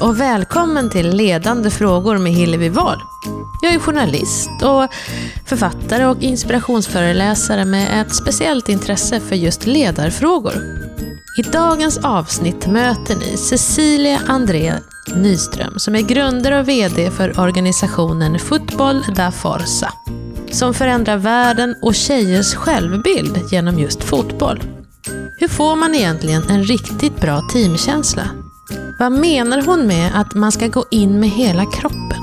Och välkommen till Ledande frågor med Hillevi Wahl. Jag är journalist och författare och inspirationsföreläsare med ett speciellt intresse för just ledarfrågor. I dagens avsnitt möter ni Cecilia André Nyström som är grundare och VD för organisationen Football da Forza som förändrar världen och tjejers självbild genom just fotboll. Hur får man egentligen en riktigt bra teamkänsla? Vad menar hon med att man ska gå in med hela kroppen?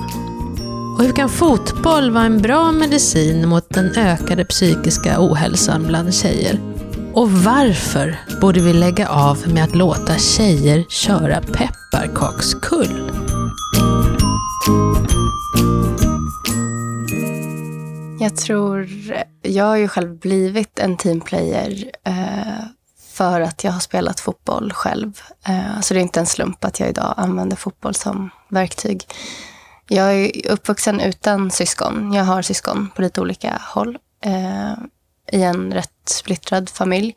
Och hur kan fotboll vara en bra medicin mot den ökade psykiska ohälsan bland tjejer? Och varför borde vi lägga av med att låta tjejer köra pepparkakskull? Jag tror, jag har ju själv blivit en teamplayer eh, för att jag har spelat fotboll själv. Eh, så det är inte en slump att jag idag använder fotboll som verktyg. Jag är uppvuxen utan syskon. Jag har syskon på lite olika håll. Eh, I en rätt splittrad familj.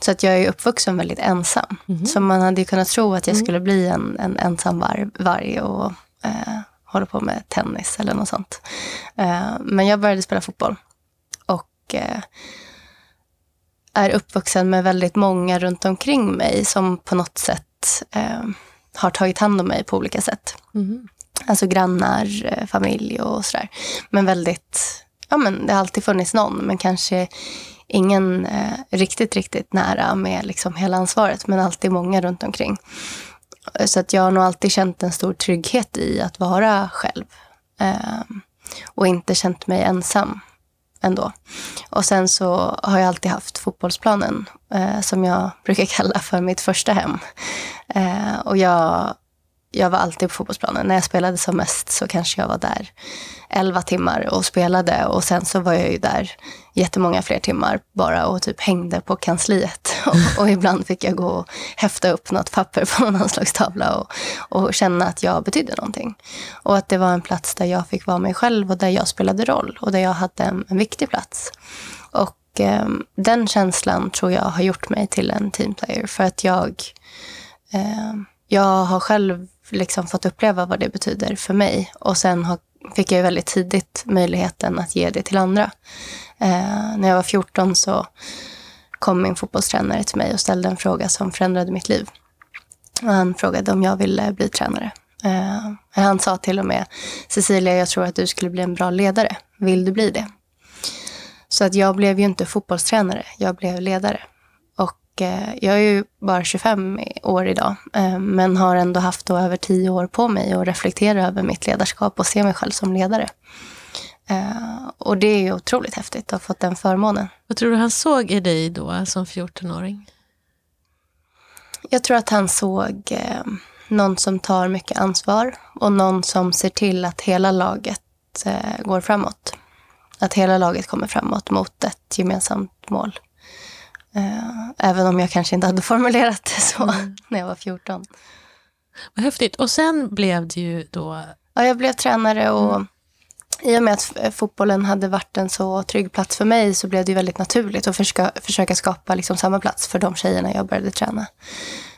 Så att jag är uppvuxen väldigt ensam. Mm. Så man hade ju kunnat tro att jag mm. skulle bli en, en ensam var, varg och eh, hålla på med tennis eller något sånt. Eh, men jag började spela fotboll. Och eh, är uppvuxen med väldigt många runt omkring mig som på något sätt eh, har tagit hand om mig på olika sätt. Mm. Alltså grannar, eh, familj och sådär. Men väldigt, ja men det har alltid funnits någon, men kanske ingen eh, riktigt, riktigt nära med liksom hela ansvaret, men alltid många runt omkring. Så att jag har nog alltid känt en stor trygghet i att vara själv. Eh, och inte känt mig ensam ändå. Och sen så har jag alltid haft fotbollsplanen eh, som jag brukar kalla för mitt första hem. Eh, och jag, jag var alltid på fotbollsplanen. När jag spelade som mest så kanske jag var där elva timmar och spelade och sen så var jag ju där jättemånga fler timmar bara och typ hängde på kansliet. Och, och ibland fick jag gå och häfta upp något papper på någon anslagstavla och, och känna att jag betydde någonting. Och att det var en plats där jag fick vara mig själv och där jag spelade roll och där jag hade en, en viktig plats. Och eh, den känslan tror jag har gjort mig till en teamplayer för att jag, eh, jag har själv liksom fått uppleva vad det betyder för mig och sen har fick jag väldigt tidigt möjligheten att ge det till andra. Eh, när jag var 14 så kom min fotbollstränare till mig och ställde en fråga som förändrade mitt liv. Och han frågade om jag ville bli tränare. Eh, han sa till och med, Cecilia, jag tror att du skulle bli en bra ledare. Vill du bli det? Så att jag blev ju inte fotbollstränare, jag blev ledare. Eh, jag är ju bara 25 år idag, eh, men har ändå haft över 10 år på mig att reflektera över mitt ledarskap och se mig själv som ledare. Eh, och det är ju otroligt häftigt att ha fått den förmånen. Vad tror du han såg i dig då som 14-åring? Jag tror att han såg någon som tar mycket ansvar och någon som ser till att hela laget går framåt. Att hela laget kommer framåt mot ett gemensamt mål. Eh, även om jag kanske inte hade formulerat det så mm. när jag var 14. Vad häftigt. Och sen blev det ju då... Ja, jag blev tränare och mm. i och med att fotbollen hade varit en så trygg plats för mig så blev det väldigt naturligt att försöka, försöka skapa liksom samma plats för de tjejerna jag började träna.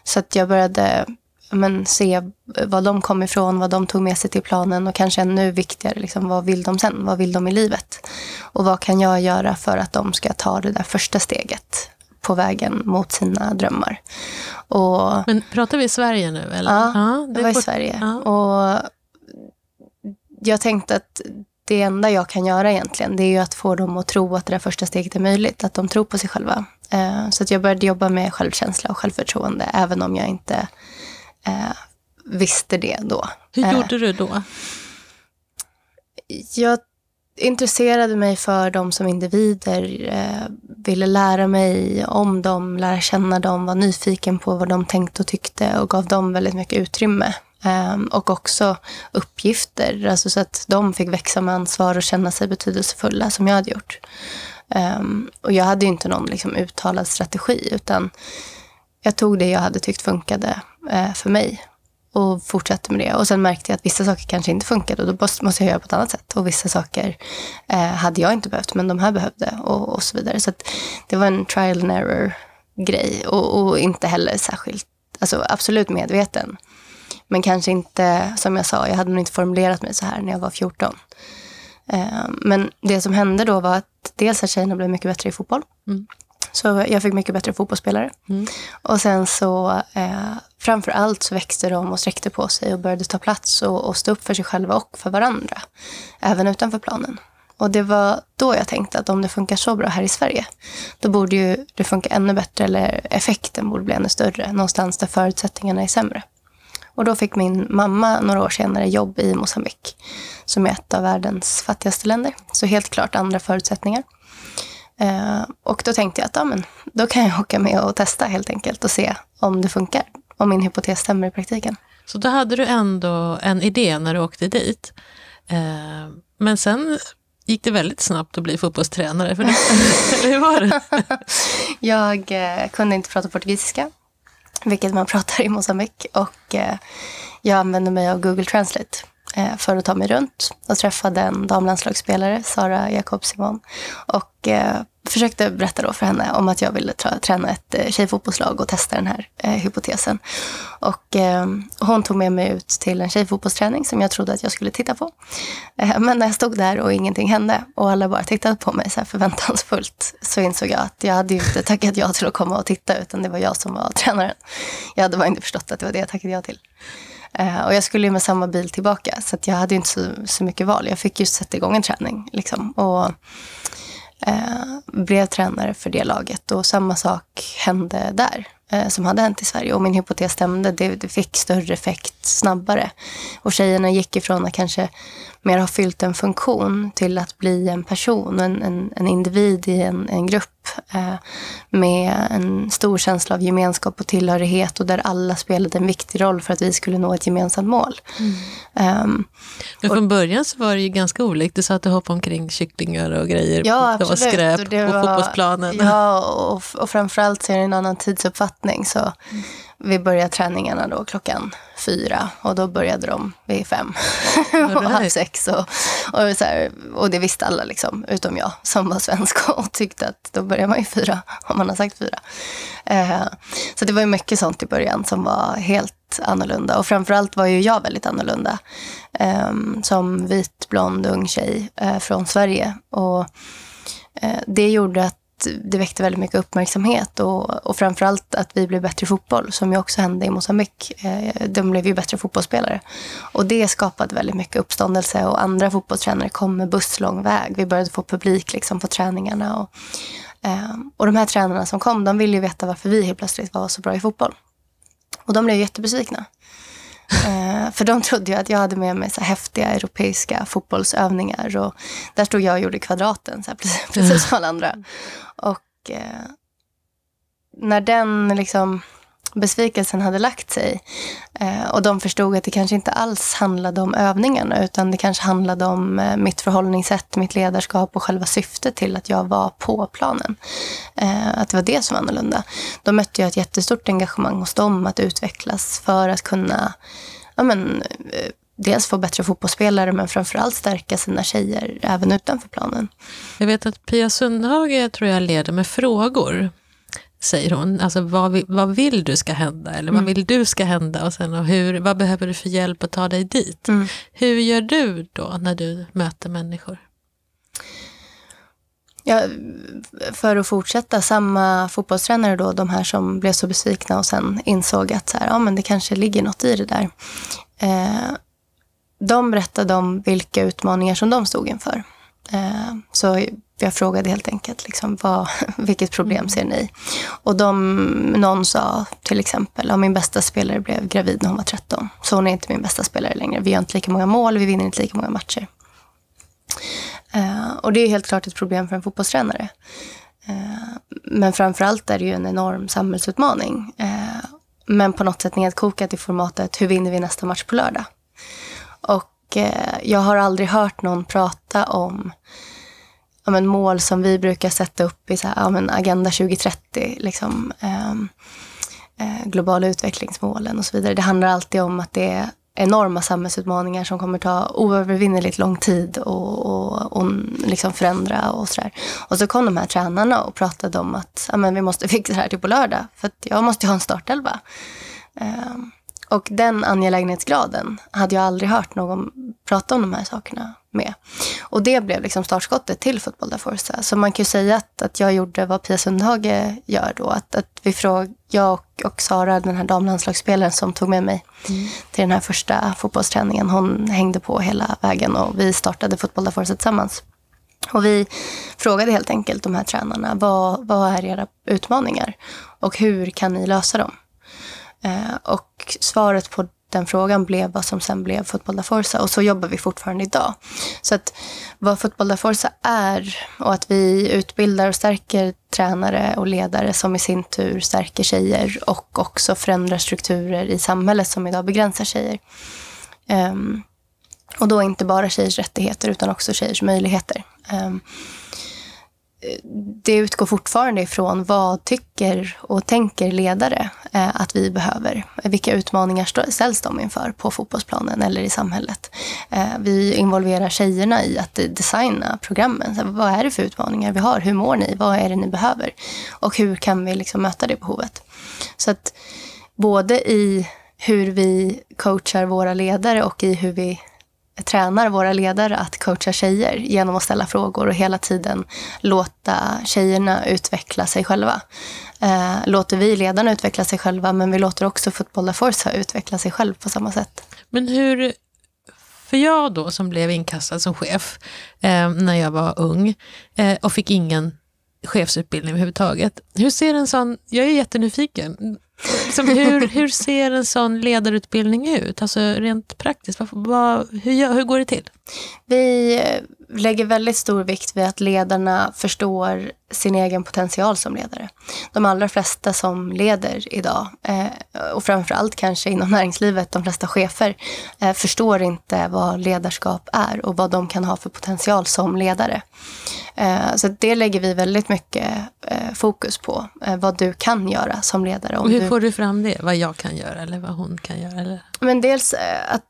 Så att jag började men, se var de kom ifrån, vad de tog med sig till planen och kanske ännu viktigare, liksom, vad vill de sen? Vad vill de i livet? Och vad kan jag göra för att de ska ta det där första steget på vägen mot sina drömmar. Och, Men pratar vi i Sverige nu? Eller? Ja, ja det, var i Sverige. Ja. Och jag tänkte att det enda jag kan göra egentligen, det är ju att få dem att tro att det där första steget är möjligt. Att de tror på sig själva. Eh, så att jag började jobba med självkänsla och självförtroende, även om jag inte eh, visste det då. Hur eh, gjorde du då? Jag intresserade mig för dem som individer, eh, ville lära mig om dem, lära känna dem, var nyfiken på vad de tänkte och tyckte och gav dem väldigt mycket utrymme. Eh, och också uppgifter, alltså så att de fick växa med ansvar och känna sig betydelsefulla som jag hade gjort. Eh, och jag hade ju inte någon liksom, uttalad strategi utan jag tog det jag hade tyckt funkade eh, för mig och fortsatte med det. Och sen märkte jag att vissa saker kanske inte funkade och då måste jag göra på ett annat sätt. Och vissa saker eh, hade jag inte behövt men de här behövde och, och så vidare. Så det var en trial and error grej och, och, inte heller särskilt, alltså absolut medveten. Men kanske inte, som jag sa, jag hade nog inte formulerat mig så här när jag var 14. Eh, men det som hände då var att dels att tjejerna blev mycket bättre i fotboll. Mm. Så jag fick mycket bättre fotbollsspelare. Mm. Och sen så eh, framför allt så växte de och sträckte på sig och började ta plats och, och stå upp för sig själva och för varandra. Även utanför planen. Och det var då jag tänkte att om det funkar så bra här i Sverige, då borde ju det funka ännu bättre eller effekten borde bli ännu större någonstans där förutsättningarna är sämre. Och då fick min mamma några år senare jobb i Mosambik som är ett av världens fattigaste länder. Så helt klart andra förutsättningar. Eh, och då tänkte jag att ja, men, då kan jag åka med och testa helt enkelt och se om det funkar. Om min hypotes stämmer i praktiken. Så då hade du ändå en idé när du åkte dit. Eh, men sen gick det väldigt snabbt att bli fotbollstränare. För det, hur var det? jag eh, kunde inte prata portugisiska, vilket man pratar i Mosambik. Och eh, jag använde mig av Google Translate eh, för att ta mig runt och träffade en damlandslagsspelare, Sara Jakob Simon. Och eh, försökte berätta då för henne om att jag ville träna ett eh, tjejfotbollslag och testa den här eh, hypotesen. Och, eh, hon tog med mig ut till en tjejfotbollsträning som jag trodde att jag skulle titta på. Eh, men när jag stod där och ingenting hände och alla bara tittade på mig så här förväntansfullt så insåg jag att jag hade ju inte tackat ja till att komma och titta utan det var jag som var tränaren. Jag hade bara inte förstått att det var det jag tackade ja till. Eh, och jag skulle ju med samma bil tillbaka så jag hade inte så, så mycket val. Jag fick ju sätta igång en träning. Liksom. Och eh, blev tränare för det laget. Och samma sak hände där som hade hänt i Sverige. Och min hypotes stämde. Det, det, fick större effekt snabbare. Och tjejerna gick ifrån att kanske mer ha fyllt en funktion till att bli en person, en, en, en individ i en, en grupp eh, med en stor känsla av gemenskap och tillhörighet och där alla spelade en viktig roll för att vi skulle nå ett gemensamt mål. Mm. Um, Men från och, början så var det ju ganska olikt. Du sa att du hoppade omkring kycklingar och grejer ja, absolut. och skräp och det på fotbollsplanen. Ja, och, och framförallt så är det en annan tidsuppfattning. Så mm vi började träningarna då klockan fyra och då började de vid fem och halv sex. Och, och, så här, och det visste alla, liksom, utom jag som var svensk och tyckte att då börjar man ju fyra om man har sagt fyra. Eh, så det var ju mycket sånt i början som var helt annorlunda. Och framförallt var ju jag väldigt annorlunda. Eh, som vit, blond, ung tjej eh, från Sverige. Och eh, det gjorde att det väckte väldigt mycket uppmärksamhet och, och framförallt att vi blev bättre i fotboll, som ju också hände i Mosambik. Eh, de blev ju bättre fotbollsspelare. Och det skapade väldigt mycket uppståndelse och andra fotbollstränare kom med buss lång väg. Vi började få publik liksom, på träningarna. Och, eh, och de här tränarna som kom, de ville ju veta varför vi helt plötsligt var så bra i fotboll. Och de blev jättebesvikna. Eh, för de trodde ju att jag hade med mig så häftiga europeiska fotbollsövningar. Och där stod jag och gjorde kvadraten, så här, precis, precis som alla andra. Och eh, när den liksom, besvikelsen hade lagt sig eh, och de förstod att det kanske inte alls handlade om övningarna utan det kanske handlade om eh, mitt förhållningssätt, mitt ledarskap och själva syftet till att jag var på planen. Eh, att det var det som var annorlunda. Då mötte jag ett jättestort engagemang hos dem att utvecklas för att kunna ja, men, eh, dels få bättre fotbollsspelare men framförallt stärka sina tjejer även utanför planen. Jag vet att Pia Sundhage tror jag leder med frågor säger hon. Alltså vad, vill, vad vill du ska hända? Eller vad mm. vill du ska hända? Och sen och hur, vad behöver du för hjälp att ta dig dit? Mm. Hur gör du då när du möter människor? Ja, för att fortsätta, samma fotbollstränare då, de här som blev så besvikna och sen insåg att så här, ja, men det kanske ligger något i det där. Eh, de berättade om vilka utmaningar som de stod inför. Eh, så jag frågade helt enkelt, liksom, vad, vilket problem mm. ser ni? Och de, någon sa till exempel, att min bästa spelare blev gravid när hon var 13. Så hon är inte min bästa spelare längre. Vi gör inte lika många mål, vi vinner inte lika många matcher. Uh, och det är helt klart ett problem för en fotbollstränare. Uh, men framförallt är det ju en enorm samhällsutmaning. Uh, men på något sätt nedkokat i formatet, hur vinner vi nästa match på lördag? Och jag har aldrig hört någon prata om ja, men, mål som vi brukar sätta upp i så här, ja, men, Agenda 2030. Liksom, eh, eh, globala utvecklingsmålen och så vidare. Det handlar alltid om att det är enorma samhällsutmaningar som kommer ta oövervinneligt lång tid och, och, och liksom förändra och sådär. Och så kom de här tränarna och pratade om att ja, men vi måste fixa det här till på lördag för att jag måste ha en startelva. Eh, Och den angelägenhetsgraden hade jag aldrig hört någon prata om de här sakerna med. Och det blev liksom startskottet till Fotboll da Forza. Så man kan ju säga att, att jag gjorde vad Pia Sundhage gör då. Att, att vi fråg, jag och, och Sara, den här damlandslagsspelaren som tog med mig mm. till den här första fotbollsträningen, hon hängde på hela vägen och vi startade Fotboll da Forza tillsammans. Och vi frågade helt enkelt de här tränarna, vad, vad är era utmaningar? Och hur kan ni lösa dem? Eh, och svaret på den frågan blev vad som sen blev Fotboll da Forza och så jobbar vi fortfarande idag. Så att vad Fotboll da Forza är och att vi utbildar och stärker tränare och ledare som i sin tur stärker tjejer och också förändrar strukturer i samhället som idag begränsar tjejer. Um, och då inte bara tjejers rättigheter utan också tjejers möjligheter. Um, det utgår fortfarande ifrån vad tycker och tänker ledare eh, att vi behöver. Vilka utmaningar ställs de inför på fotbollsplanen eller i samhället? Eh, vi involverar tjejerna i att designa programmen. Så vad är det för utmaningar vi har? Hur mår ni? Vad är det ni behöver? Och hur kan vi liksom möta det behovet? Så att både i hur vi coachar våra ledare och i hur vi tränar våra ledare att coacha tjejer genom att ställa frågor och hela tiden låta tjejerna utveckla sig själva. Eh, låter vi ledarna utveckla sig själva men vi låter också Football Force utveckla sig själv på samma sätt. Men hur, för jag då som blev inkastad som chef eh, när jag var ung eh, och fick ingen chefsutbildning överhuvudtaget. Hur ser en sån, jag är jättenyfiken, liksom hur, hur ser en sån ledarutbildning ut? Alltså rent praktiskt, vad, vad, hur, hur går det till? Vi lägger väldigt stor vikt vid att ledarna förstår sin egen potential som ledare. De allra flesta som leder idag, eh, och framförallt kanske inom näringslivet, de flesta chefer, eh, förstår inte vad ledarskap är och vad de kan ha för potential som ledare. Eh, så det lägger vi väldigt mycket fokus på, vad du kan göra som ledare. och hur du... får du fram det? Vad jag kan göra eller vad hon kan göra? Eller? Men dels eh, att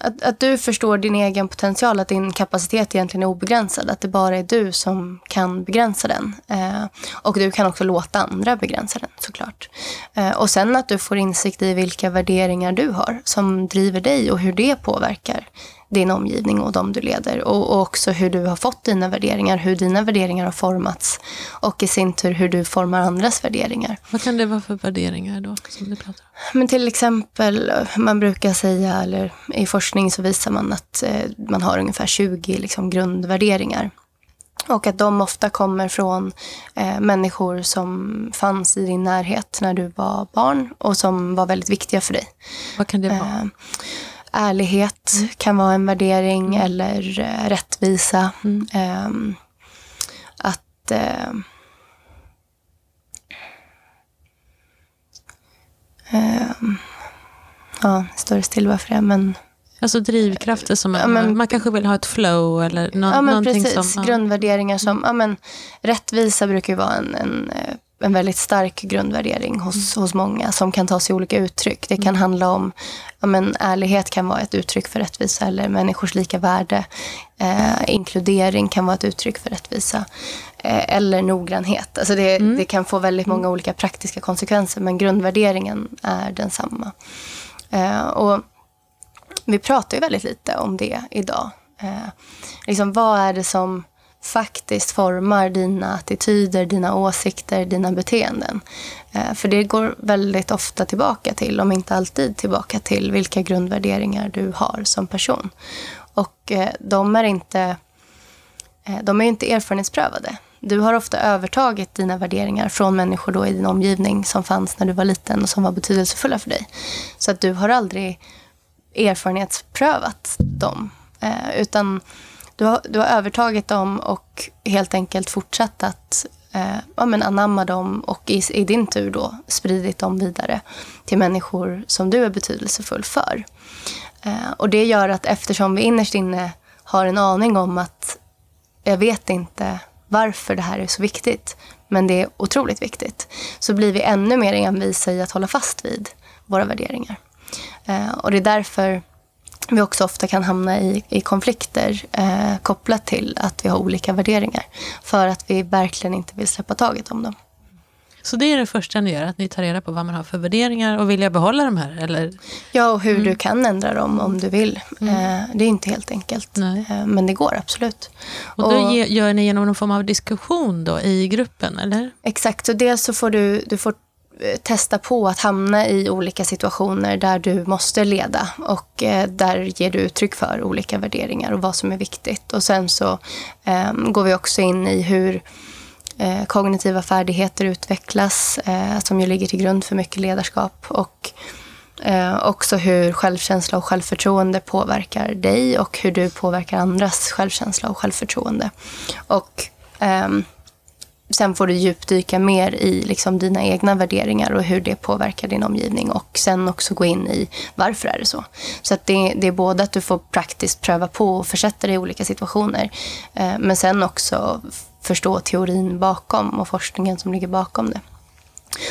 att, att du förstår din egen potential, att din kapacitet egentligen är obegränsad. Att det bara är du som kan begränsa den. Eh, och du kan också låta andra begränsa den såklart. Eh, och sen att du får insikt i vilka värderingar du har som driver dig och hur det påverkar din omgivning och de du leder. Och, och, också hur du har fått dina värderingar, hur dina värderingar har formats. Och i sin tur hur du formar andras värderingar. Vad kan det vara för värderingar då? Som du pratar om? Men till exempel, man brukar säga, eller i forskning så visar man att eh, man har ungefär 20 liksom, grundvärderingar. Och att de ofta kommer från eh, människor som fanns i din närhet när du var barn och som var väldigt viktiga för dig. Vad kan det vara? Eh, ärlighet mm. kan vara en värdering mm. eller uh, rättvisa. Mm. Um, att uh, um, Ja, det står still varför det men Alltså drivkrafter som ja, men, man kanske vill ha ett flow eller no, ja, men någonting precis. som... Ja. Grundvärderingar som, ja men rättvisa brukar ju vara en, en eh, en väldigt stark grundvärdering hos, mm. hos många som kan ta sig olika uttryck. Det kan mm. handla om, ja, men ärlighet kan vara ett uttryck för rättvisa eller människors lika värde. Eh, inkludering kan vara ett uttryck för rättvisa. Eh, eller noggrannhet. Alltså det, mm. det kan få väldigt många mm. olika praktiska konsekvenser men grundvärderingen är densamma. Eh, och vi pratar ju väldigt lite om det idag. Eh, liksom, vad är det som faktiskt formar dina attityder, dina åsikter, dina beteenden. Eh, för det går väldigt ofta tillbaka till, om inte alltid tillbaka till, vilka grundvärderingar du har som person. Och eh, de är inte, eh, de är inte erfarenhetsprövade. Du har ofta övertagit dina värderingar från människor då i din omgivning som fanns när du var liten och som var betydelsefulla för dig. Så att du har aldrig erfarenhetsprövat dem. Utan du har, du har övertagit dem och helt enkelt fortsatt att eh, ja, men anamma dem och i, i, din tur då spridit dem vidare till människor som du är betydelsefull för. Eh, och det gör att eftersom vi innerst inne har en aning om att jag vet inte varför det här är så viktigt, men det är otroligt viktigt, så blir vi ännu mer envisa i att hålla fast vid våra värderingar. Eh, och det är därför vi också ofta kan hamna i, i konflikter eh, kopplat till att vi har olika värderingar. För att vi verkligen inte vill släppa taget om dem. Så det är det första ni gör, att ni tar reda på vad man har för värderingar och vill jag behålla de här? Eller? Ja, och hur mm. du kan ändra dem om du vill. Mm. Eh, det är inte helt enkelt, Nej. Eh, men det går absolut. Och då och, gör ni genom någon form av diskussion då i gruppen, eller? Exakt, så dels så får du, du får Eh, testa på att hamna i olika situationer där du måste leda och eh, där ger du uttryck för olika värderingar och vad som är viktigt. Och sen så ehm, går vi också in i hur eh, kognitiva färdigheter utvecklas som ju ligger till grund för mycket ledarskap och också hur självkänsla och självförtroende påverkar dig och hur du påverkar andras självkänsla och självförtroende. Och ehm, sen får du djupdyka mer i liksom dina egna värderingar och hur det påverkar din omgivning och sen också gå in i varför är det så. Så att det, det är både att du får praktiskt pröva på och försätta dig i olika situationer eh, men sen också förstå teorin bakom och forskningen som ligger bakom det.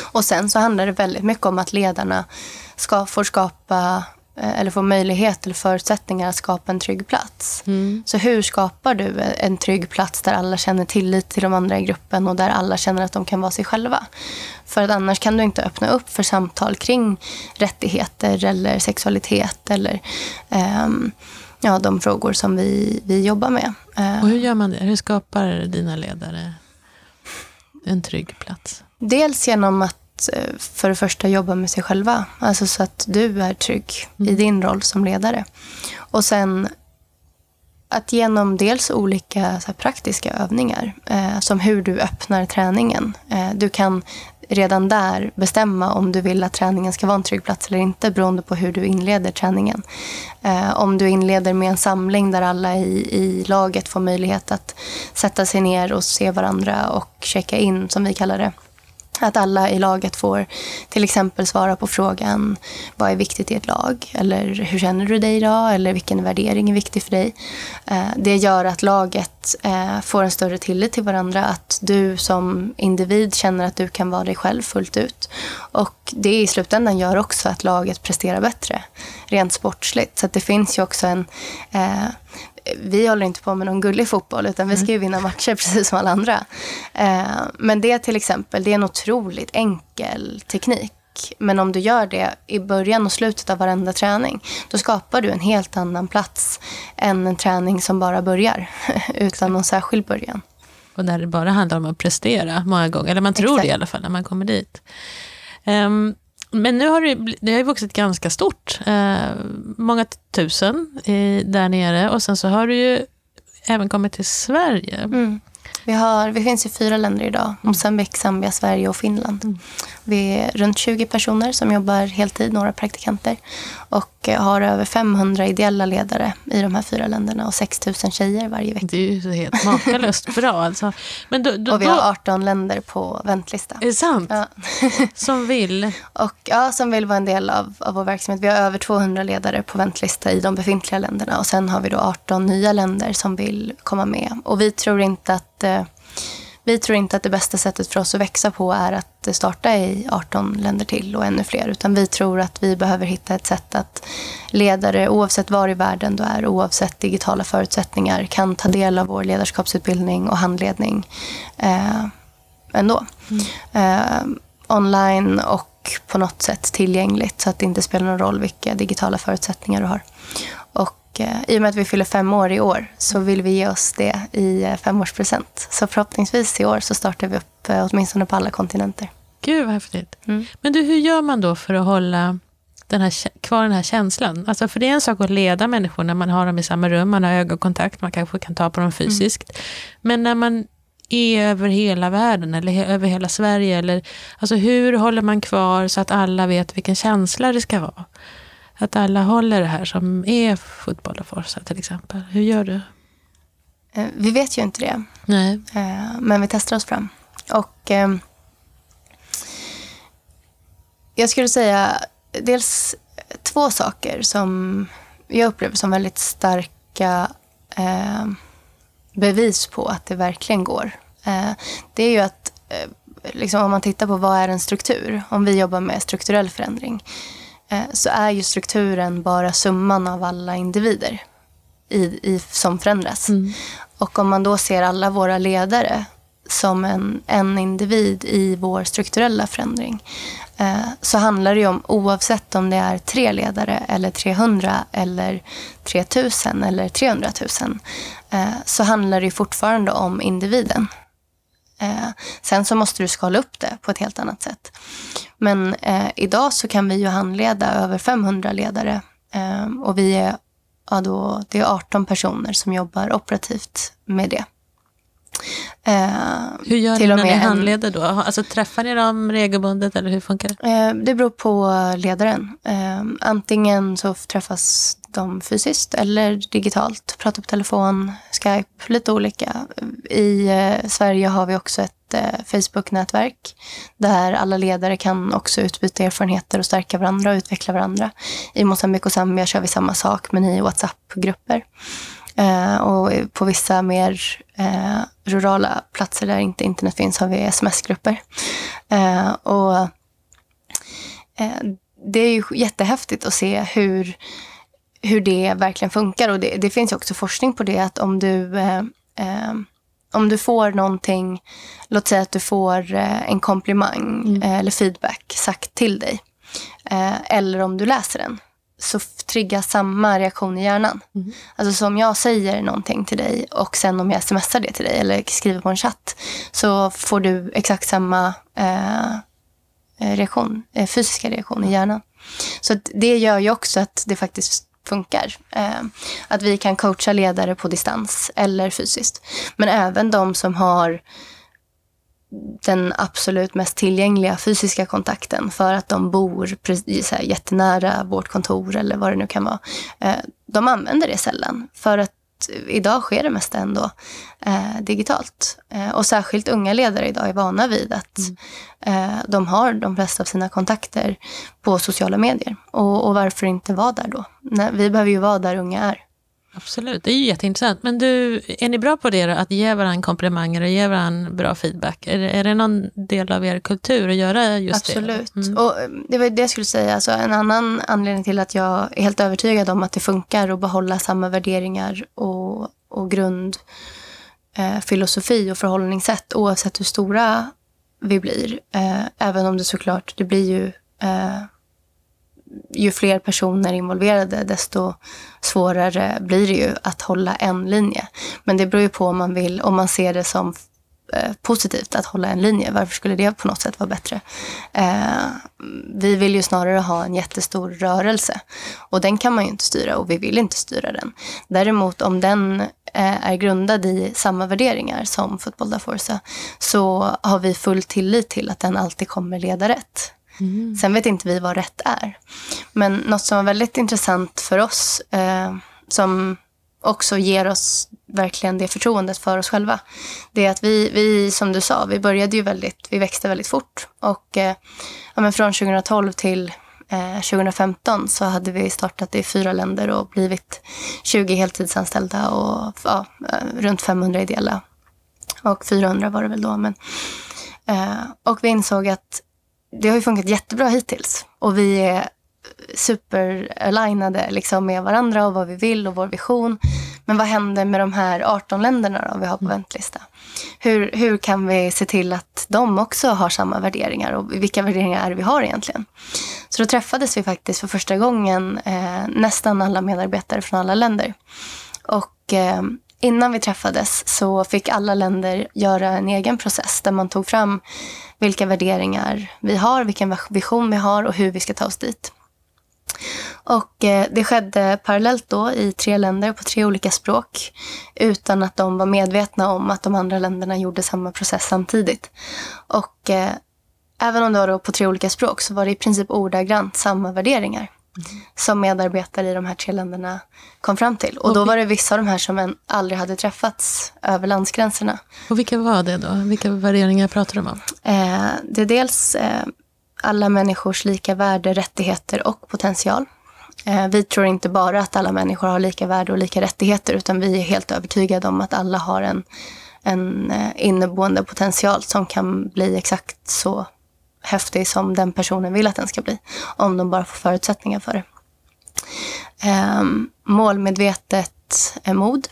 Och sen så handlar det väldigt mycket om att ledarna ska, får skapa eller får möjlighet eller förutsättningar att skapa en trygg plats. Mm. Så hur skapar du en trygg plats där alla känner tillit till de andra i gruppen och där alla känner att de kan vara sig själva? För att annars kan du inte öppna upp för samtal kring rättigheter eller sexualitet eller um, ja, de frågor som vi, vi jobbar med. Eh, och hur gör man det? Hur skapar dina ledare en trygg plats? Dels genom att eh, för det första jobba med sig själva. Alltså så att du är trygg mm. i din roll som ledare. Och sen att genom dels olika praktiska övningar, eh, som hur du öppnar träningen. Eh, du kan redan där bestämma om du vill att träningen ska vara en trygg plats eller inte beroende på hur du inleder träningen. Eh, om du inleder med en samling där alla i, i laget får möjlighet att sätta sig ner och se varandra och checka in, som vi kallar det att alla i laget får till exempel svara på frågan vad är viktigt i ett lag? Eller hur känner du dig idag? Eller vilken värdering är viktig för dig? Eh, det gör att laget eh, får en större tillit till varandra. Att du som individ känner att du kan vara dig själv fullt ut. Och det i slutändan gör också att laget presterar bättre rent sportsligt. Så det finns ju också en eh, vi håller inte på med någon gullig fotboll utan vi ska ju mm. vinna matcher precis som alla andra. Eh, men det till exempel, det är en otroligt enkel teknik. Men om du gör det i början och slutet av varenda träning, då skapar du en helt annan plats än en träning som bara börjar utan någon särskild början. Och där det bara handlar om att prestera många gånger, eller man tror Exakt. det i alla fall när man kommer dit. Um, men nu har det, det har vuxit ganska stort. Eh, många tusen i, där nere och sen så har du ju även kommit till Sverige. Mm. Vi, har, vi finns i fyra länder idag. Mosambik, Zambia, Sverige och Finland. Mm. Vi är runt 20 personer som jobbar heltid, några praktikanter. Och har över 500 ideella ledare i de här fyra länderna och 6 000 tjejer varje vecka. Det är ju helt makalöst bra. Alltså. Men då, då, och vi har 18 länder på väntlista. Är det sant? Ja. Som vill? Och, ja, som vill vara en del av, av vår verksamhet. Vi har över 200 ledare på väntlista i de befintliga länderna. Och sen har vi då 18 nya länder som vill komma med. Och vi tror inte att eh, vi tror inte att det bästa sättet för oss att växa på är att starta i 18 länder till och ännu fler. Utan vi tror att vi behöver hitta ett sätt att ledare, oavsett var i världen du är, oavsett digitala förutsättningar, kan ta del av vår ledarskapsutbildning och handledning eh, ändå. Mm. Eh, online och på något sätt tillgängligt så att det inte spelar någon roll vilka digitala förutsättningar du har. Eh, i och med att vi fyller fem år i år så vill vi ge oss det i eh, femårspresent. Så förhoppningsvis i år så startar vi upp eh, åtminstone på alla kontinenter. Gud vad häftigt. Mm. Men du, hur gör man då för att hålla den här, kvar den här känslan? Alltså för det är en sak att leda människor när man har dem i samma rum, man har ögonkontakt, man kanske kan ta på dem mm. fysiskt. Mm. Men när man är över hela världen eller över hela Sverige, eller, alltså hur håller man kvar så att alla vet vilken känsla det ska vara? Att alla håller det här som är fotboll och Forza till exempel. Hur gör du? Eh, vi vet ju inte det. Nej. Eh, men vi testar oss fram. Och eh, jag skulle säga dels två saker som jag upplever som väldigt starka bevis på att det verkligen går. Det är ju att liksom om man tittar på vad är en struktur? Om vi jobbar med strukturell förändring Eh, så är ju strukturen bara summan av alla individer i, i, som förändras. Mm. Och om man då ser alla våra ledare som en, en individ i vår strukturella förändring eh, så handlar det ju om, oavsett om det är tre ledare eller 300 eller 3000 eller 300 000, eh, så handlar det fortfarande om individen. Eh, sen så måste du skala upp det på ett helt annat sätt. Men eh, idag så kan vi ju handleda över 500 ledare eh, och vi är, ja då, det är 18 personer som jobbar operativt med det. Eh, hur gör ni när ni handleder då? Alltså, träffar ni dem regelbundet eller hur funkar det? Eh, det beror på ledaren. Eh, antingen så träffas de fysiskt eller digitalt. Pratar på telefon, Skype, lite olika. I Sverige har vi också ett Facebook-nätverk där alla ledare kan också utbyta erfarenheter och stärka varandra och utveckla varandra. I Mosambik och Zambia kör vi samma sak men i WhatsApp-grupper. Och på vissa mer rurala platser där inte internet finns har vi sms-grupper. Eh, och eh, det är ju jättehäftigt att se hur, hur det verkligen funkar. Och det, det finns också forskning på det att om du eh, eh, om du får någonting, låt säga att du får en komplimang mm. eller feedback sagt till dig. eller om du läser den så triggas samma reaktion i hjärnan. Mm. Alltså så om jag säger någonting till dig och sen om jag smsar det till dig eller skriver på en chatt så får du exakt samma eh, reaktion, eh, fysiska reaktion i hjärnan. Så det gör ju också att det faktiskt funkar. Eh, att vi kan coacha ledare på distans eller fysiskt. Men även de som har den absolut mest tillgängliga fysiska kontakten för att de bor så här, jättenära vårt kontor eller vad det nu kan vara. Eh, de använder det sällan för att idag sker det mesta ändå eh, digitalt. Eh, och särskilt unga ledare idag är vana vid att mm. eh, de har de flesta av sina kontakter på sociala medier. Och, och varför inte vara där då? Nej, vi behöver ju vara där unga är. Absolut, det är ju jätteintressant. Men du, är ni bra på det då, att ge varandra komplimanger och ge varandra bra feedback? Är, är det någon del av er kultur att göra just Absolut. det? Absolut. Mm. Och eh, det var det jag skulle säga. Alltså, en annan anledning till att jag är helt övertygad om att det funkar att behålla samma värderingar och, och grundfilosofi eh, och förhållningssätt oavsett hur stora vi blir. Eh, även om det såklart, det blir ju eh, ju fler personer involverade desto svårare blir det ju att hålla en linje. Men det beror ju på om man vill, om man ser det som eh, positivt att hålla en linje. Varför skulle det på något sätt vara bättre? Eh, vi vill ju snarare ha en jättestor rörelse och den kan man ju inte styra och vi vill inte styra den. Däremot om den eh, är grundad i samma värderingar som Fotboll da Forza så har vi full tillit till att den alltid kommer leda rätt. Mm. Sen vet inte vi vad rätt är. Men något som var väldigt intressant för oss, eh, som också ger oss verkligen det förtroendet för oss själva. Det är att vi, vi som du sa, vi började ju väldigt, vi växte väldigt fort. Och eh, ja, men från 2012 till eh, 2015 så hade vi startat i fyra länder och blivit 20 heltidsanställda och ja, eh, runt 500 ideella. Och 400 var det väl då. Men, eh, och vi insåg att det har ju funkat jättebra hittills. Och vi är superalignade liksom med varandra och vad vi vill och vår vision. Men vad händer med de här 18 länderna då vi har på mm. väntlista? Hur, hur kan vi se till att de också har samma värderingar och vilka värderingar är det vi har egentligen? Så då träffades vi faktiskt för första gången eh, nästan alla medarbetare från alla länder. Och eh, innan vi träffades så fick alla länder göra en egen process där man tog fram vilka värderingar vi har, vilken vision vi har och hur vi ska ta oss dit. Och eh, det skedde parallellt då i tre länder på tre olika språk utan att de var medvetna om att de andra länderna gjorde samma process samtidigt. Och eh, även om det var på tre olika språk så var det i princip ordagrant samma värderingar som medarbetare i de här tre länderna kom fram till. Och då var det vissa av de här som aldrig hade träffats över landsgränserna. Och vilka var det då? Vilka värderingar pratar de om? Eh, det är dels eh, alla människors lika värde, rättigheter och potential. Eh, vi tror inte bara att alla människor har lika värde och lika rättigheter utan vi är helt övertygade om att alla har en, en inneboende potential som kan bli exakt så häftig som den personen vill att den ska bli. Om de bara får förutsättningar för det. Um, målmedvetet mod.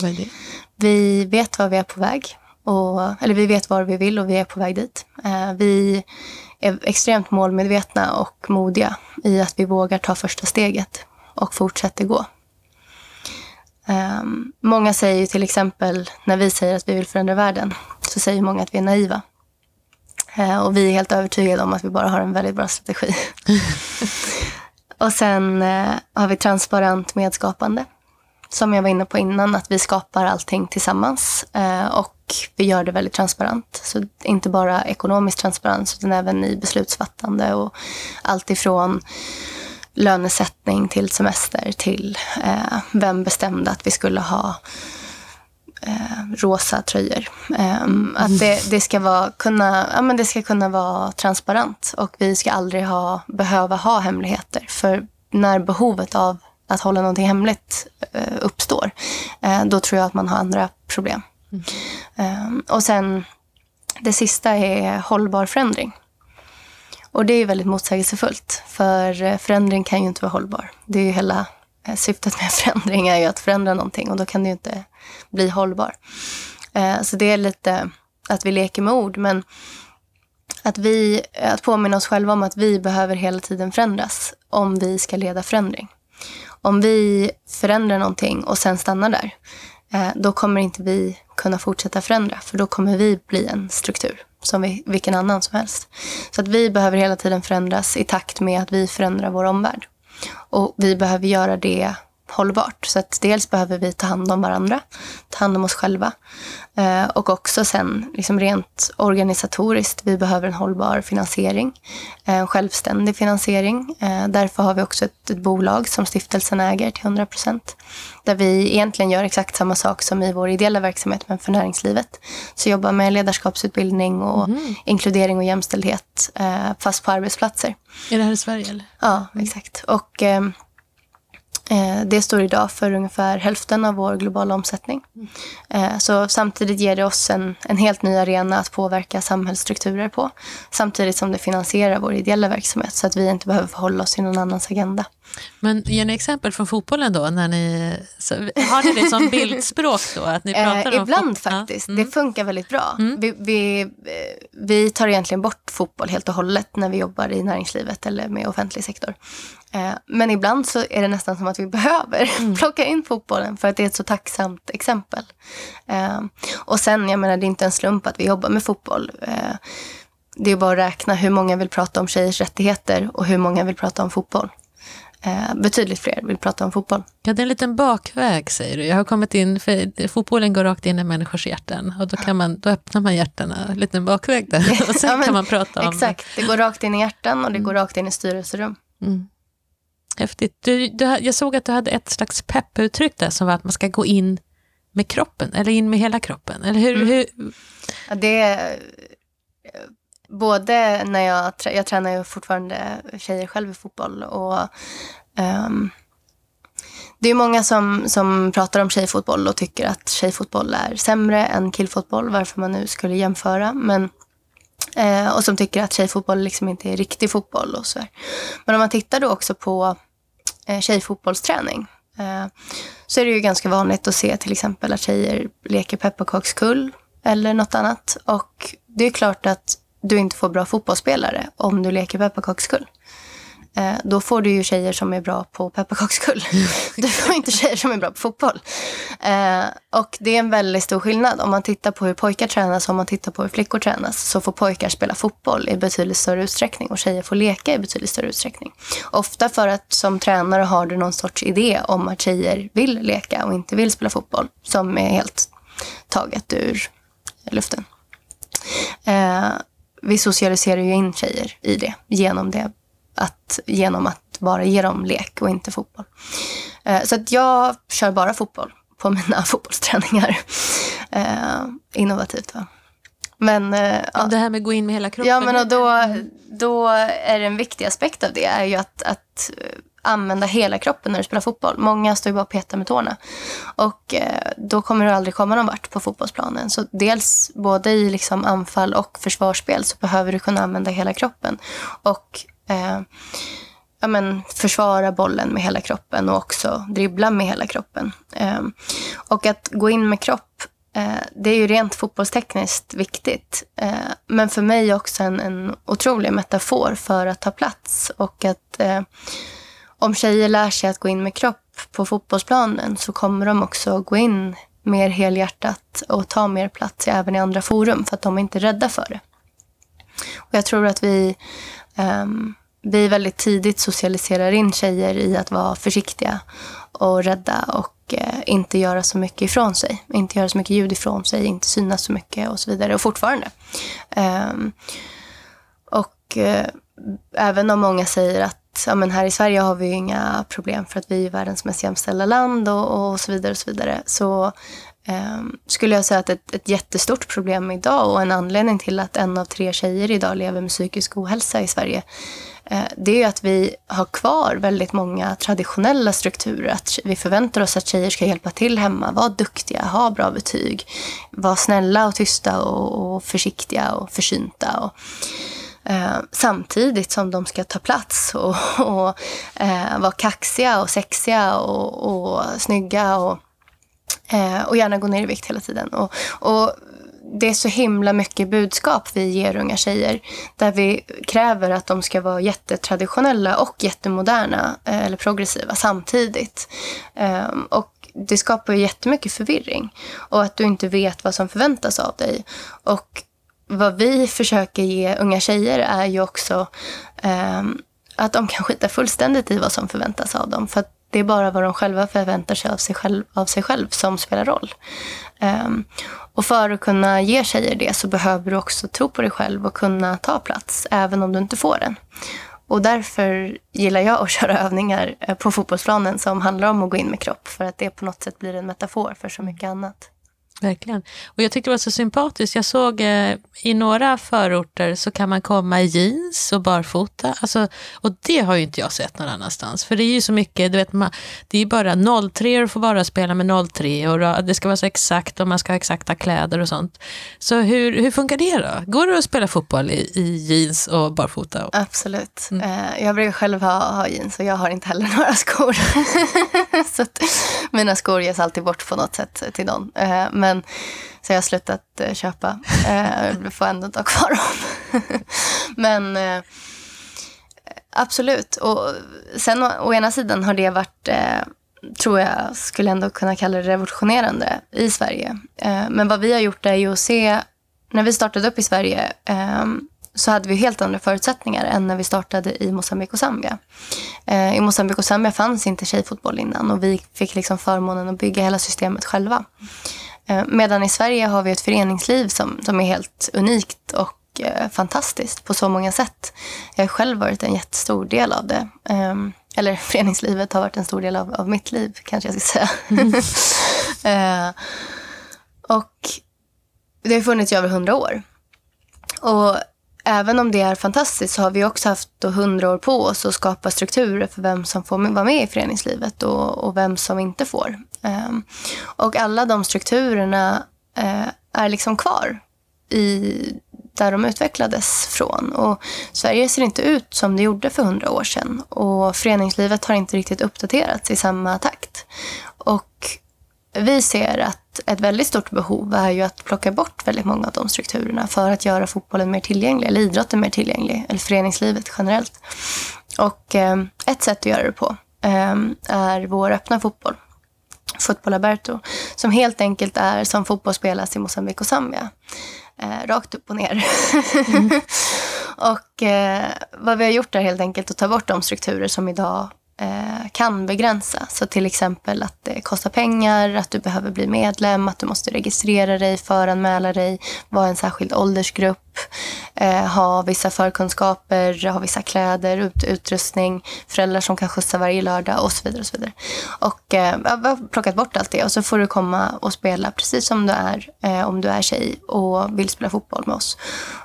Vad är det? Vi vet var vi är på väg och, eller vi vet var vi vill och vi är på väg dit. Eh, vi är extremt målmedvetna och modiga i att vi vågar ta första steget och fortsätter gå. Um, många säger ju till exempel, när vi säger att vi vill förändra världen, så säger många att vi är naiva. Uh, och vi är helt övertygade om att vi bara har en väldigt bra strategi. och sen uh, har vi transparent medskapande. Som jag var inne på innan, att vi skapar allting tillsammans. Uh, och vi gör det väldigt transparent. Så inte bara ekonomisk transparens, utan även i beslutsfattande och allt ifrån lönesättning till semester till eh, vem bestämde att vi skulle ha eh, rosa tröjor. Eh, att det, det, ska vara, kunna, ja, men det ska kunna vara transparent och vi ska aldrig ha, behöva ha hemligheter. För när behovet av att hålla någonting hemligt eh, uppstår, eh, då tror jag att man har andra problem. Mm. Och sen det sista är hållbar förändring. Och det är väldigt motsägelsefullt, för eh, förändring kan ju inte vara hållbar. Det är ju hela Eh, syftet med förändring är ju att förändra någonting och då kan det ju inte bli hållbar. Eh, så det är lite att vi leker med ord, men att, vi, att påminna oss själva om att vi behöver hela tiden förändras om vi ska leda förändring. Om vi förändrar någonting och sen stannar där, eh, då kommer inte vi kunna fortsätta förändra, för då kommer vi bli en struktur som vi, vilken annan som helst. Så att vi behöver hela tiden förändras i takt med att vi förändrar vår omvärld. Och vi behöver göra det hållbart. Så att dels behöver vi ta hand om varandra, ta hand om oss själva. Eh, och också sen liksom rent organisatoriskt, vi behöver en hållbar finansiering. Eh, en självständig finansiering. Eh, därför har vi också ett, ett bolag som stiftelsen äger till 100 procent. Där vi egentligen gör exakt samma sak som i vår ideella verksamhet men för näringslivet. Så jobbar med ledarskapsutbildning och mm. inkludering och jämställdhet fast på arbetsplatser. Är det här i Sverige? Eller? Ja, exakt. Och Eh, Eh, det står idag för ungefär hälften av vår globala omsättning. Eh, så samtidigt ger det oss en, en helt ny arena att påverka samhällsstrukturer på. Samtidigt som det finansierar vår ideella verksamhet så att vi inte behöver förhålla oss till någon annans agenda. Men ger ni exempel från fotbollen då? När ni, så, har ni det som bildspråk då? Att ni pratar eh, ibland faktiskt. Mm. Det funkar väldigt bra. Mm. Vi, vi, vi, tar egentligen bort fotboll helt och hållet när vi jobbar i näringslivet eller med offentlig sektor. Eh, men ibland så är det nästan som att vi behöver mm. plocka in fotbollen för att det är ett så tacksamt exempel. Eh, och sen, jag menar, det är inte en slump att vi jobbar med fotboll. Eh, det är bara att räkna hur många vill prata om tjejers rättigheter och hur många vill prata om fotboll. Eh, betydligt fler vill prata om fotboll. Ja, det är en liten bakväg säger du. Jag har kommit in, för fotbollen går rakt in i människors hjärtan och då, kan man, då öppnar man hjärtan, en liten bakväg där och sen ja, men, kan man prata om... Exakt, det går rakt in i hjärtan och det mm. går rakt in i styrelserum. Mm. Häftigt. Du, du, jag såg att du hade ett slags pepputtryck där som var att man ska gå in med kroppen, eller in med hela kroppen. Eller hur? Mm. hur? Ja, det både när jag, jag tränar ju fortfarande tjejer själv i fotboll och um, det är många som, som pratar om tjejfotboll och tycker att tjejfotboll är sämre än killfotboll, varför man nu skulle jämföra. Men, eh, och som tycker att tjejfotboll liksom inte är riktig fotboll och så. Men om man tittar då också på eh, tjejfotbollsträning eh, så är det ju ganska vanligt att se till exempel att tjejer leker pepparkakskull eller något annat. Och det är klart att du inte får bra fotbollsspelare om du leker pepparkakskull. Eh, då får du ju tjejer som är bra på pepparkakskull. Du får inte tjejer som är bra på fotboll. Eh, och det är en väldigt stor skillnad. Om man tittar på hur pojkar tränas och om man tittar på hur flickor tränas så får pojkar spela fotboll i betydligt större utsträckning och tjejer får leka i betydligt större utsträckning. Ofta för att som tränare har du någon sorts idé om att tjejer vill leka och inte vill spela fotboll som är helt taget ur luften. Eh, vi socialiserar ju in tjejer i det genom, det att, genom att bara ge dem lek och inte fotboll. Eh, så att jag kör bara fotboll på mina fotbollsträningar. Eh, innovativt va? Men, eh, ja. Det här med att gå in med hela kroppen. Ja, men och då, då är en viktig aspekt av det är ju att, att använda hela kroppen när du spelar fotboll. Många står ju bara och petar med tårna. Och eh, då kommer du aldrig komma någon vart på fotbollsplanen. Så dels både i liksom anfall och försvarsspel så behöver du kunna använda hela kroppen. Och eh, ja, men, försvara bollen med hela kroppen och också dribbla med hela kroppen. Eh, och att gå in med kropp eh, det är ju rent fotbollstekniskt viktigt. Eh, men för mig också en, en otrolig metafor för att ta plats. Och att eh, om tjejer lär sig att gå in med kropp på fotbollsplanen så kommer de också gå in mer helhjärtat och ta mer plats även i andra forum för att de är inte rädda för det. Och jag tror att vi, um, vi väldigt tidigt socialiserar in tjejer i att vara försiktiga och rädda och uh, inte göra så mycket ifrån sig. Inte göra så mycket ljud ifrån sig, inte synas så mycket och så vidare. Och fortfarande. Um, och uh, även om många säger att ja, men här i Sverige har vi inga problem för att vi är världens mest jämställda land och, och så vidare. och Så vidare. Så eh, skulle jag säga att ett, ett jättestort problem idag och en anledning till att en av tre tjejer idag lever med psykisk ohälsa i Sverige eh, det är att vi har kvar väldigt många traditionella strukturer. Att vi förväntar oss att tjejer ska hjälpa till hemma, vara duktiga, ha bra betyg, vara snälla och tysta och, och försiktiga och försynta. Och, Eh, samtidigt som de ska ta plats och, och eh, vara kaxiga och sexiga och, och snygga och, eh, och gärna gå ner i vikt hela tiden. Och, och det är så himla mycket budskap vi ger unga tjejer där vi kräver att de ska vara jättetraditionella och jättemoderna eh, eller progressiva samtidigt. Ehm, och det skapar ju jättemycket förvirring och att du inte vet vad som förväntas av dig. Och vad vi försöker ge unga tjejer är ju också eh, att de kan skita fullständigt i vad som förväntas av dem. För det är bara vad de själva förväntar sig av sig själv, av sig själv som spelar roll. Um, och för att kunna ge tjejer det så behöver du också tro på dig själv och kunna ta plats, även om du inte får den. Och därför gillar jag att köra övningar eh, på fotbollsplanen som handlar om att gå in med kropp, för att det på något sätt blir en metafor för så mycket annat. Verkligen. Och jag tyckte det var så sympatiskt. Jag såg eh, i några förorter så kan man komma i jeans och barfota. Alltså, och det har ju inte jag sett någon annanstans. För det är ju så mycket, du vet, man, det är bara 03 och får bara spela med 03 och det ska vara så exakt och man ska ha exakta kläder och sånt. Så hur, hur funkar det då? Går det att spela fotboll i, i jeans och barfota? Absolut. Mm. Eh, jag brukar själv ha, ha jeans och jag har inte heller några skor. så mina skor ges alltid bort på något sätt till någon. Eh, men men, så jag har slutat eh, köpa. Eh, jag får ändå ta kvar dem. men eh, absolut. Och sen å, å, ena sidan har det varit, eh, tror jag, skulle ändå kunna kalla det revolutionerande i Sverige. Eh, men vad vi har gjort är ju att se, när vi startade upp i Sverige eh, så hade vi helt andra förutsättningar än när vi startade i Mosambik och Zambia. Eh, I Mosambik och Zambia fanns inte tjejfotboll innan och vi fick liksom förmånen att bygga hela systemet själva. Eh, medan i Sverige har vi ett föreningsliv som, som är helt unikt och eh, fantastiskt på så många sätt. Jag har själv varit en jättestor del av det. Um, eller föreningslivet har varit en stor del av, av mitt liv, kanske jag ska säga. Mm. uh, och det har funnits i över hundra år. Och även om det är fantastiskt så har vi också haft hundra år på oss att skapa strukturer för vem som får vara med i föreningslivet och, och vem som inte får. Ehm, och alla de strukturerna eh, är liksom kvar i där de utvecklades från. Och Sverige ser inte ut som det gjorde för hundra år sedan. Och föreningslivet har inte riktigt uppdaterats i samma takt. Och vi ser att ett väldigt stort behov är ju att plocka bort väldigt många av de strukturerna för att göra fotbollen mer tillgänglig, eller idrotten mer tillgänglig, eller föreningslivet generellt. Och eh, ett sätt att göra det på eh, är vår öppna fotboll, Fotboll Aberto, som helt enkelt är som fotboll spelas i Mosambik och Zambia. Eh, rakt upp och ner. Mm. och eh, vad vi har gjort är helt enkelt att ta bort de strukturer som idag Eh, kan begränsa. Så till exempel att det kostar pengar, att du behöver bli medlem, att du måste registrera dig, föranmäla dig, vara en särskild åldersgrupp, eh, ha vissa förkunskaper, ha vissa kläder, ut, utrustning, föräldrar som kan skjutsa varje lördag och så vidare. Och så vidare. Och eh, jag har plockat bort allt det och så får du komma och spela precis som du är eh, om du är tjej och vill spela fotboll med oss.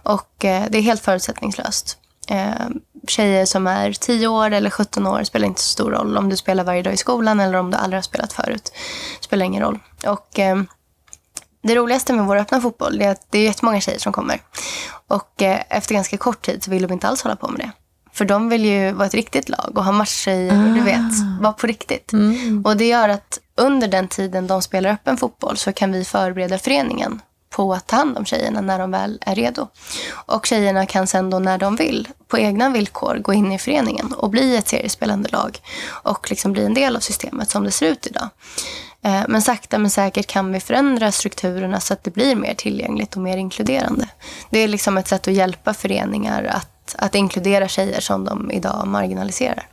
Och eh, det är helt förutsättningslöst. Eh, Tjejer som är 10 år eller 17 år spelar inte så stor roll. Om du spelar varje dag i skolan eller om du aldrig har spelat förut. spelar ingen roll. Och eh, det roligaste med vår öppna fotboll är att det är jättemånga tjejer som kommer. Och eh, efter ganska kort tid så vill de inte alls hålla på med det. För de vill ju vara ett riktigt lag och ha matchtjejer, ah. du vet, vara på riktigt. Mm. Och det gör att under den tiden de spelar öppen fotboll så kan vi förbereda föreningen på att ta hand om tjejerna när de väl är redo. Och tjejerna kan sen då när de vill, på egna villkor, gå in i föreningen och bli ett seriespelande lag och liksom bli en del av systemet som det ser ut idag. Eh, men sakta men säkert kan vi förändra strukturerna så att det blir mer tillgängligt och mer inkluderande. Det är liksom ett sätt att hjälpa föreningar att, att inkludera tjejer som de idag marginaliserar.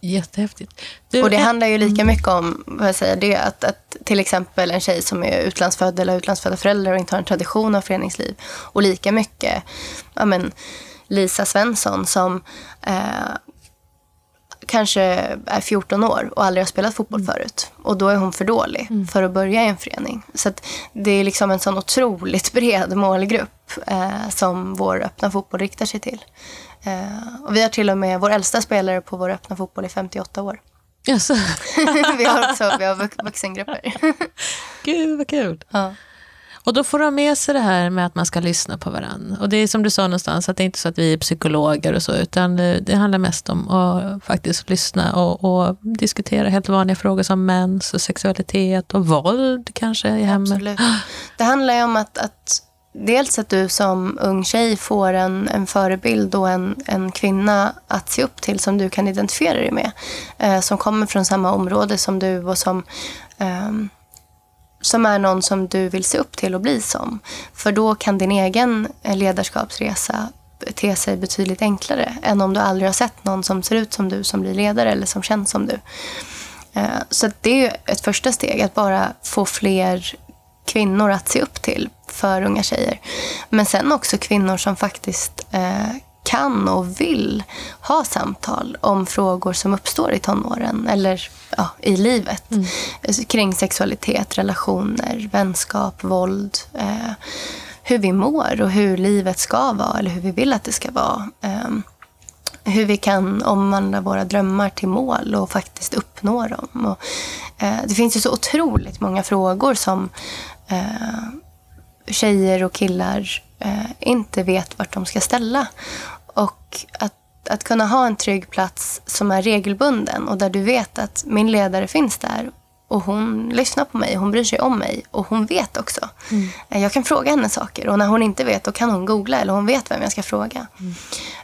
Jättehäftigt. Du, och det handlar ju lika mycket om vad jag säger, det att, att till exempel en tjej som är utlandsfödd eller utlandsfödda föräldrar och inte har en tradition av föreningsliv. Och lika mycket ja, men, Lisa Svensson som eh, kanske är 14 år och aldrig har spelat fotboll mm. förut. Och då är hon för dålig mm. för att börja i en förening. Så det är liksom en sån otroligt bred målgrupp eh, som vår öppna fotboll riktar sig till. Eh, och vi har till och med vår äldsta spelare på vår öppna fotboll i 58 år. Yes. vi har också vi har vuxengrupper. Gud vad kul. Ja. Och då får de med sig det här med att man ska lyssna på varandra. Och det är som du sa någonstans, att det är inte så att vi är psykologer och så, utan det handlar mest om att faktiskt lyssna och, och diskutera helt vanliga frågor som mens och sexualitet och våld kanske i hemmet. Absolut. Det handlar ju om att, att dels att du som ung tjej får en, en förebild och en, en kvinna att se upp till som du kan identifiera dig med. Eh, som kommer från samma område som du och som, eh, som är någon som du vill se upp till och bli som. För då kan din egen ledarskapsresa te sig betydligt enklare än om du aldrig har sett någon som ser ut som du som blir ledare eller som känns som du. Eh, så det är ett första steg, att bara få fler kvinnor att se upp till för unga tjejer. Men sen också kvinnor som faktiskt eh, kan och vill ha samtal om frågor som uppstår i tonåren eller ja, i livet. Mm. Kring sexualitet, relationer, vänskap, våld. Eh, hur vi mår och hur livet ska vara eller hur vi vill att det ska vara. Eh, hur vi kan omvandla våra drömmar till mål och faktiskt uppnå dem. Och, eh, det finns ju så otroligt många frågor som eh, tjejer och killar eh, inte vet vart de ska ställa. Och att, att kunna ha en trygg plats som är regelbunden och där du vet att min ledare finns där och hon lyssnar på mig, hon bryr sig om mig och hon vet också. Mm. Eh, jag kan fråga henne saker och när hon inte vet då kan hon googla eller hon vet vem jag ska fråga. Mm.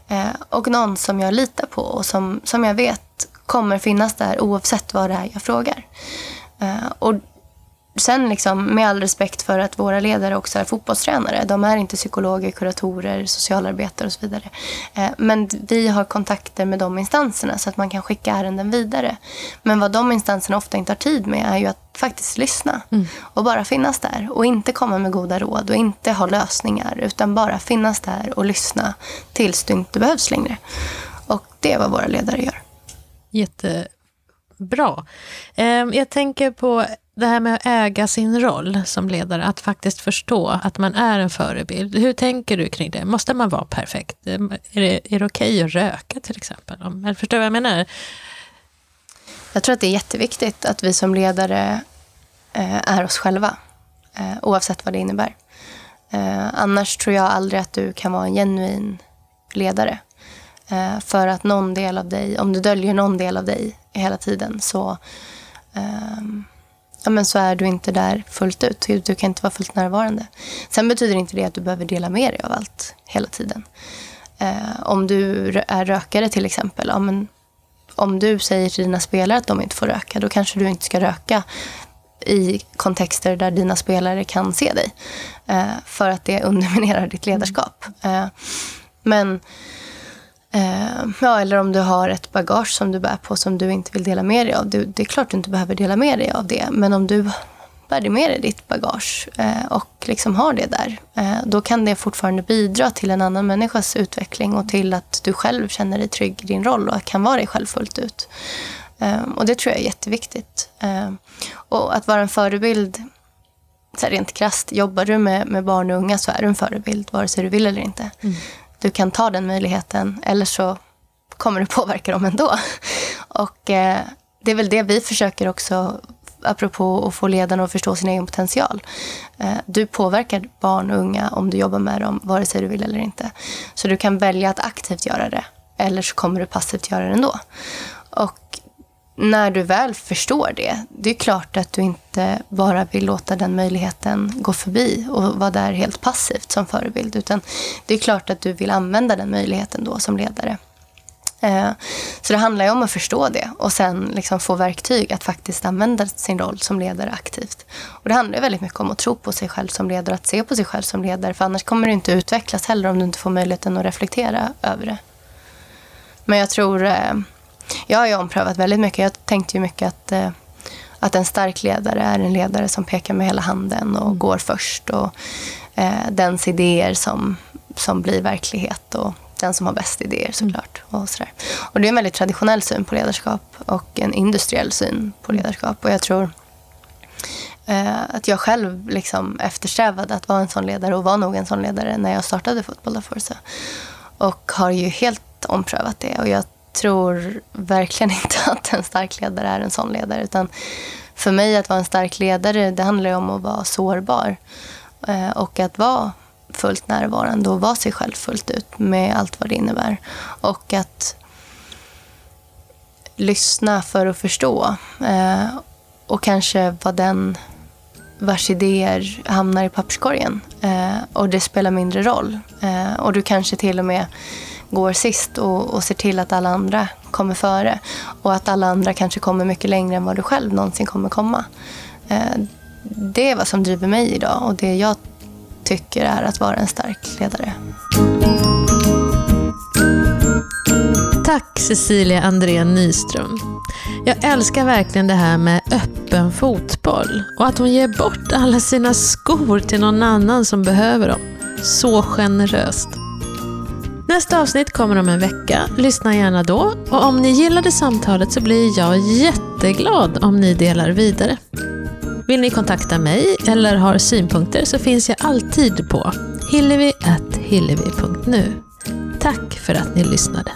Eh, och någon som jag litar på och som, som jag vet kommer finnas där oavsett vad det är jag frågar. Eh, och sen liksom, med all respekt för att våra ledare också är fotbollstränare. De är inte psykologer, kuratorer, socialarbetare och så vidare. Eh, men vi har kontakter med de instanserna så att man kan skicka ärenden vidare. Men vad de instanserna ofta inte har tid med är ju att faktiskt lyssna. Mm. Och bara finnas där. Och inte komma med goda råd och inte ha lösningar. Utan bara finnas där och lyssna tills du inte behövs längre. Och det är vad våra ledare gör. Jättebra. Ehm, jag tänker på det här med att äga sin roll som ledare, att faktiskt förstå att man är en förebild. Hur tänker du kring det? Måste man vara perfekt? Är det, är det okej att röka till exempel? Eller förstår du vad jag menar? Jag tror att det är jätteviktigt att vi som ledare eh, är oss själva, eh, oavsett vad det innebär. Eh, annars tror jag aldrig att du kan vara en genuin ledare. För att någon del av dig, om du döljer någon del av dig hela tiden så um, ja, men så är du inte där fullt ut. Du kan inte vara fullt närvarande. Sen betyder inte det att du behöver dela med dig av allt hela tiden. Eh, om du är rökare till exempel, ja, men om du säger till dina spelare att de inte får röka, då kanske du inte ska röka i kontexter där dina spelare kan se dig. Eh, för att det underminerar ditt ledarskap. Eh, men Eh, ja, eller om du har ett bagage som du bär på som du inte vill dela med dig av. Du, det är klart du inte behöver dela med dig av det. Men om du bär med dig ditt bagage eh, och liksom har det där. Eh, då kan det fortfarande bidra till en annan människas utveckling och till att du själv känner dig trygg i din roll och kan vara dig själv fullt ut. Eh, och det tror jag är jätteviktigt. Eh, och att vara en förebild så rent krasst, jobbar du med, med barn och unga så är du en förebild vare sig du vill eller inte. Mm du kan ta den möjligheten eller så kommer du påverka dem ändå. Och eh, det är väl det vi försöker också, apropå att få ledarna att förstå sin egen potential. Eh, du påverkar barn och unga om du jobbar med dem, vare sig du vill eller inte. Så du kan välja att aktivt göra det, eller så kommer du passivt göra det ändå. Och när du väl förstår det, det är klart att du inte bara vill låta den möjligheten gå förbi och vara där helt passivt som förebild. Utan det är klart att du vill använda den möjligheten då som ledare. Eh, så det handlar ju om att förstå det och sen liksom få verktyg att faktiskt använda sin roll som ledare aktivt. Och det handlar väldigt mycket om att tro på sig själv som ledare, att se på sig själv som ledare. För annars kommer du inte utvecklas heller om du inte får möjligheten att reflektera över det. Men jag tror eh, jag har ju omprövat väldigt mycket. Jag tänkte ju mycket att, eh, att en stark ledare är en ledare som pekar med hela handen och går först. Och eh, dens idéer som, som blir verklighet. Och den som har bäst idéer såklart. Och, sådär. och det är en väldigt traditionell syn på ledarskap och en industriell syn på ledarskap. Och jag tror eh, att jag själv liksom eftersträvade att vara en sån ledare och var nog en sån ledare när jag startade Fotboll Forza. Och har ju helt omprövat det. Och jag tror verkligen inte att en stark ledare är en sån ledare. Utan för mig att vara en stark ledare, det handlar om att vara sårbar. Eh, och att vara fullt närvarande och vara sig själv fullt ut med allt vad det innebär. Och att lyssna för att förstå. Eh, och kanske vara den vars idéer hamnar i papperskorgen. Eh, och det spelar mindre roll. och du kanske till och med går sist och, och ser till att alla andra kommer före. Och att alla andra kanske kommer mycket längre än vad du själv någonsin kommer komma. Eh, det är vad som driver mig idag och det jag tycker är att vara en stark ledare. Tack Cecilia Andrén Nyström. Jag älskar verkligen det här med öppen fotboll och att hon ger bort alla sina skor till någon annan som behöver dem. Så generöst. Nästa avsnitt kommer om en vecka. Lyssna gärna då. Och om ni gillade samtalet så blir jag jätteglad om ni delar vidare. Vill ni kontakta mig eller har synpunkter så finns jag alltid på hillevi.hillevi.nu. Tack för att ni lyssnade.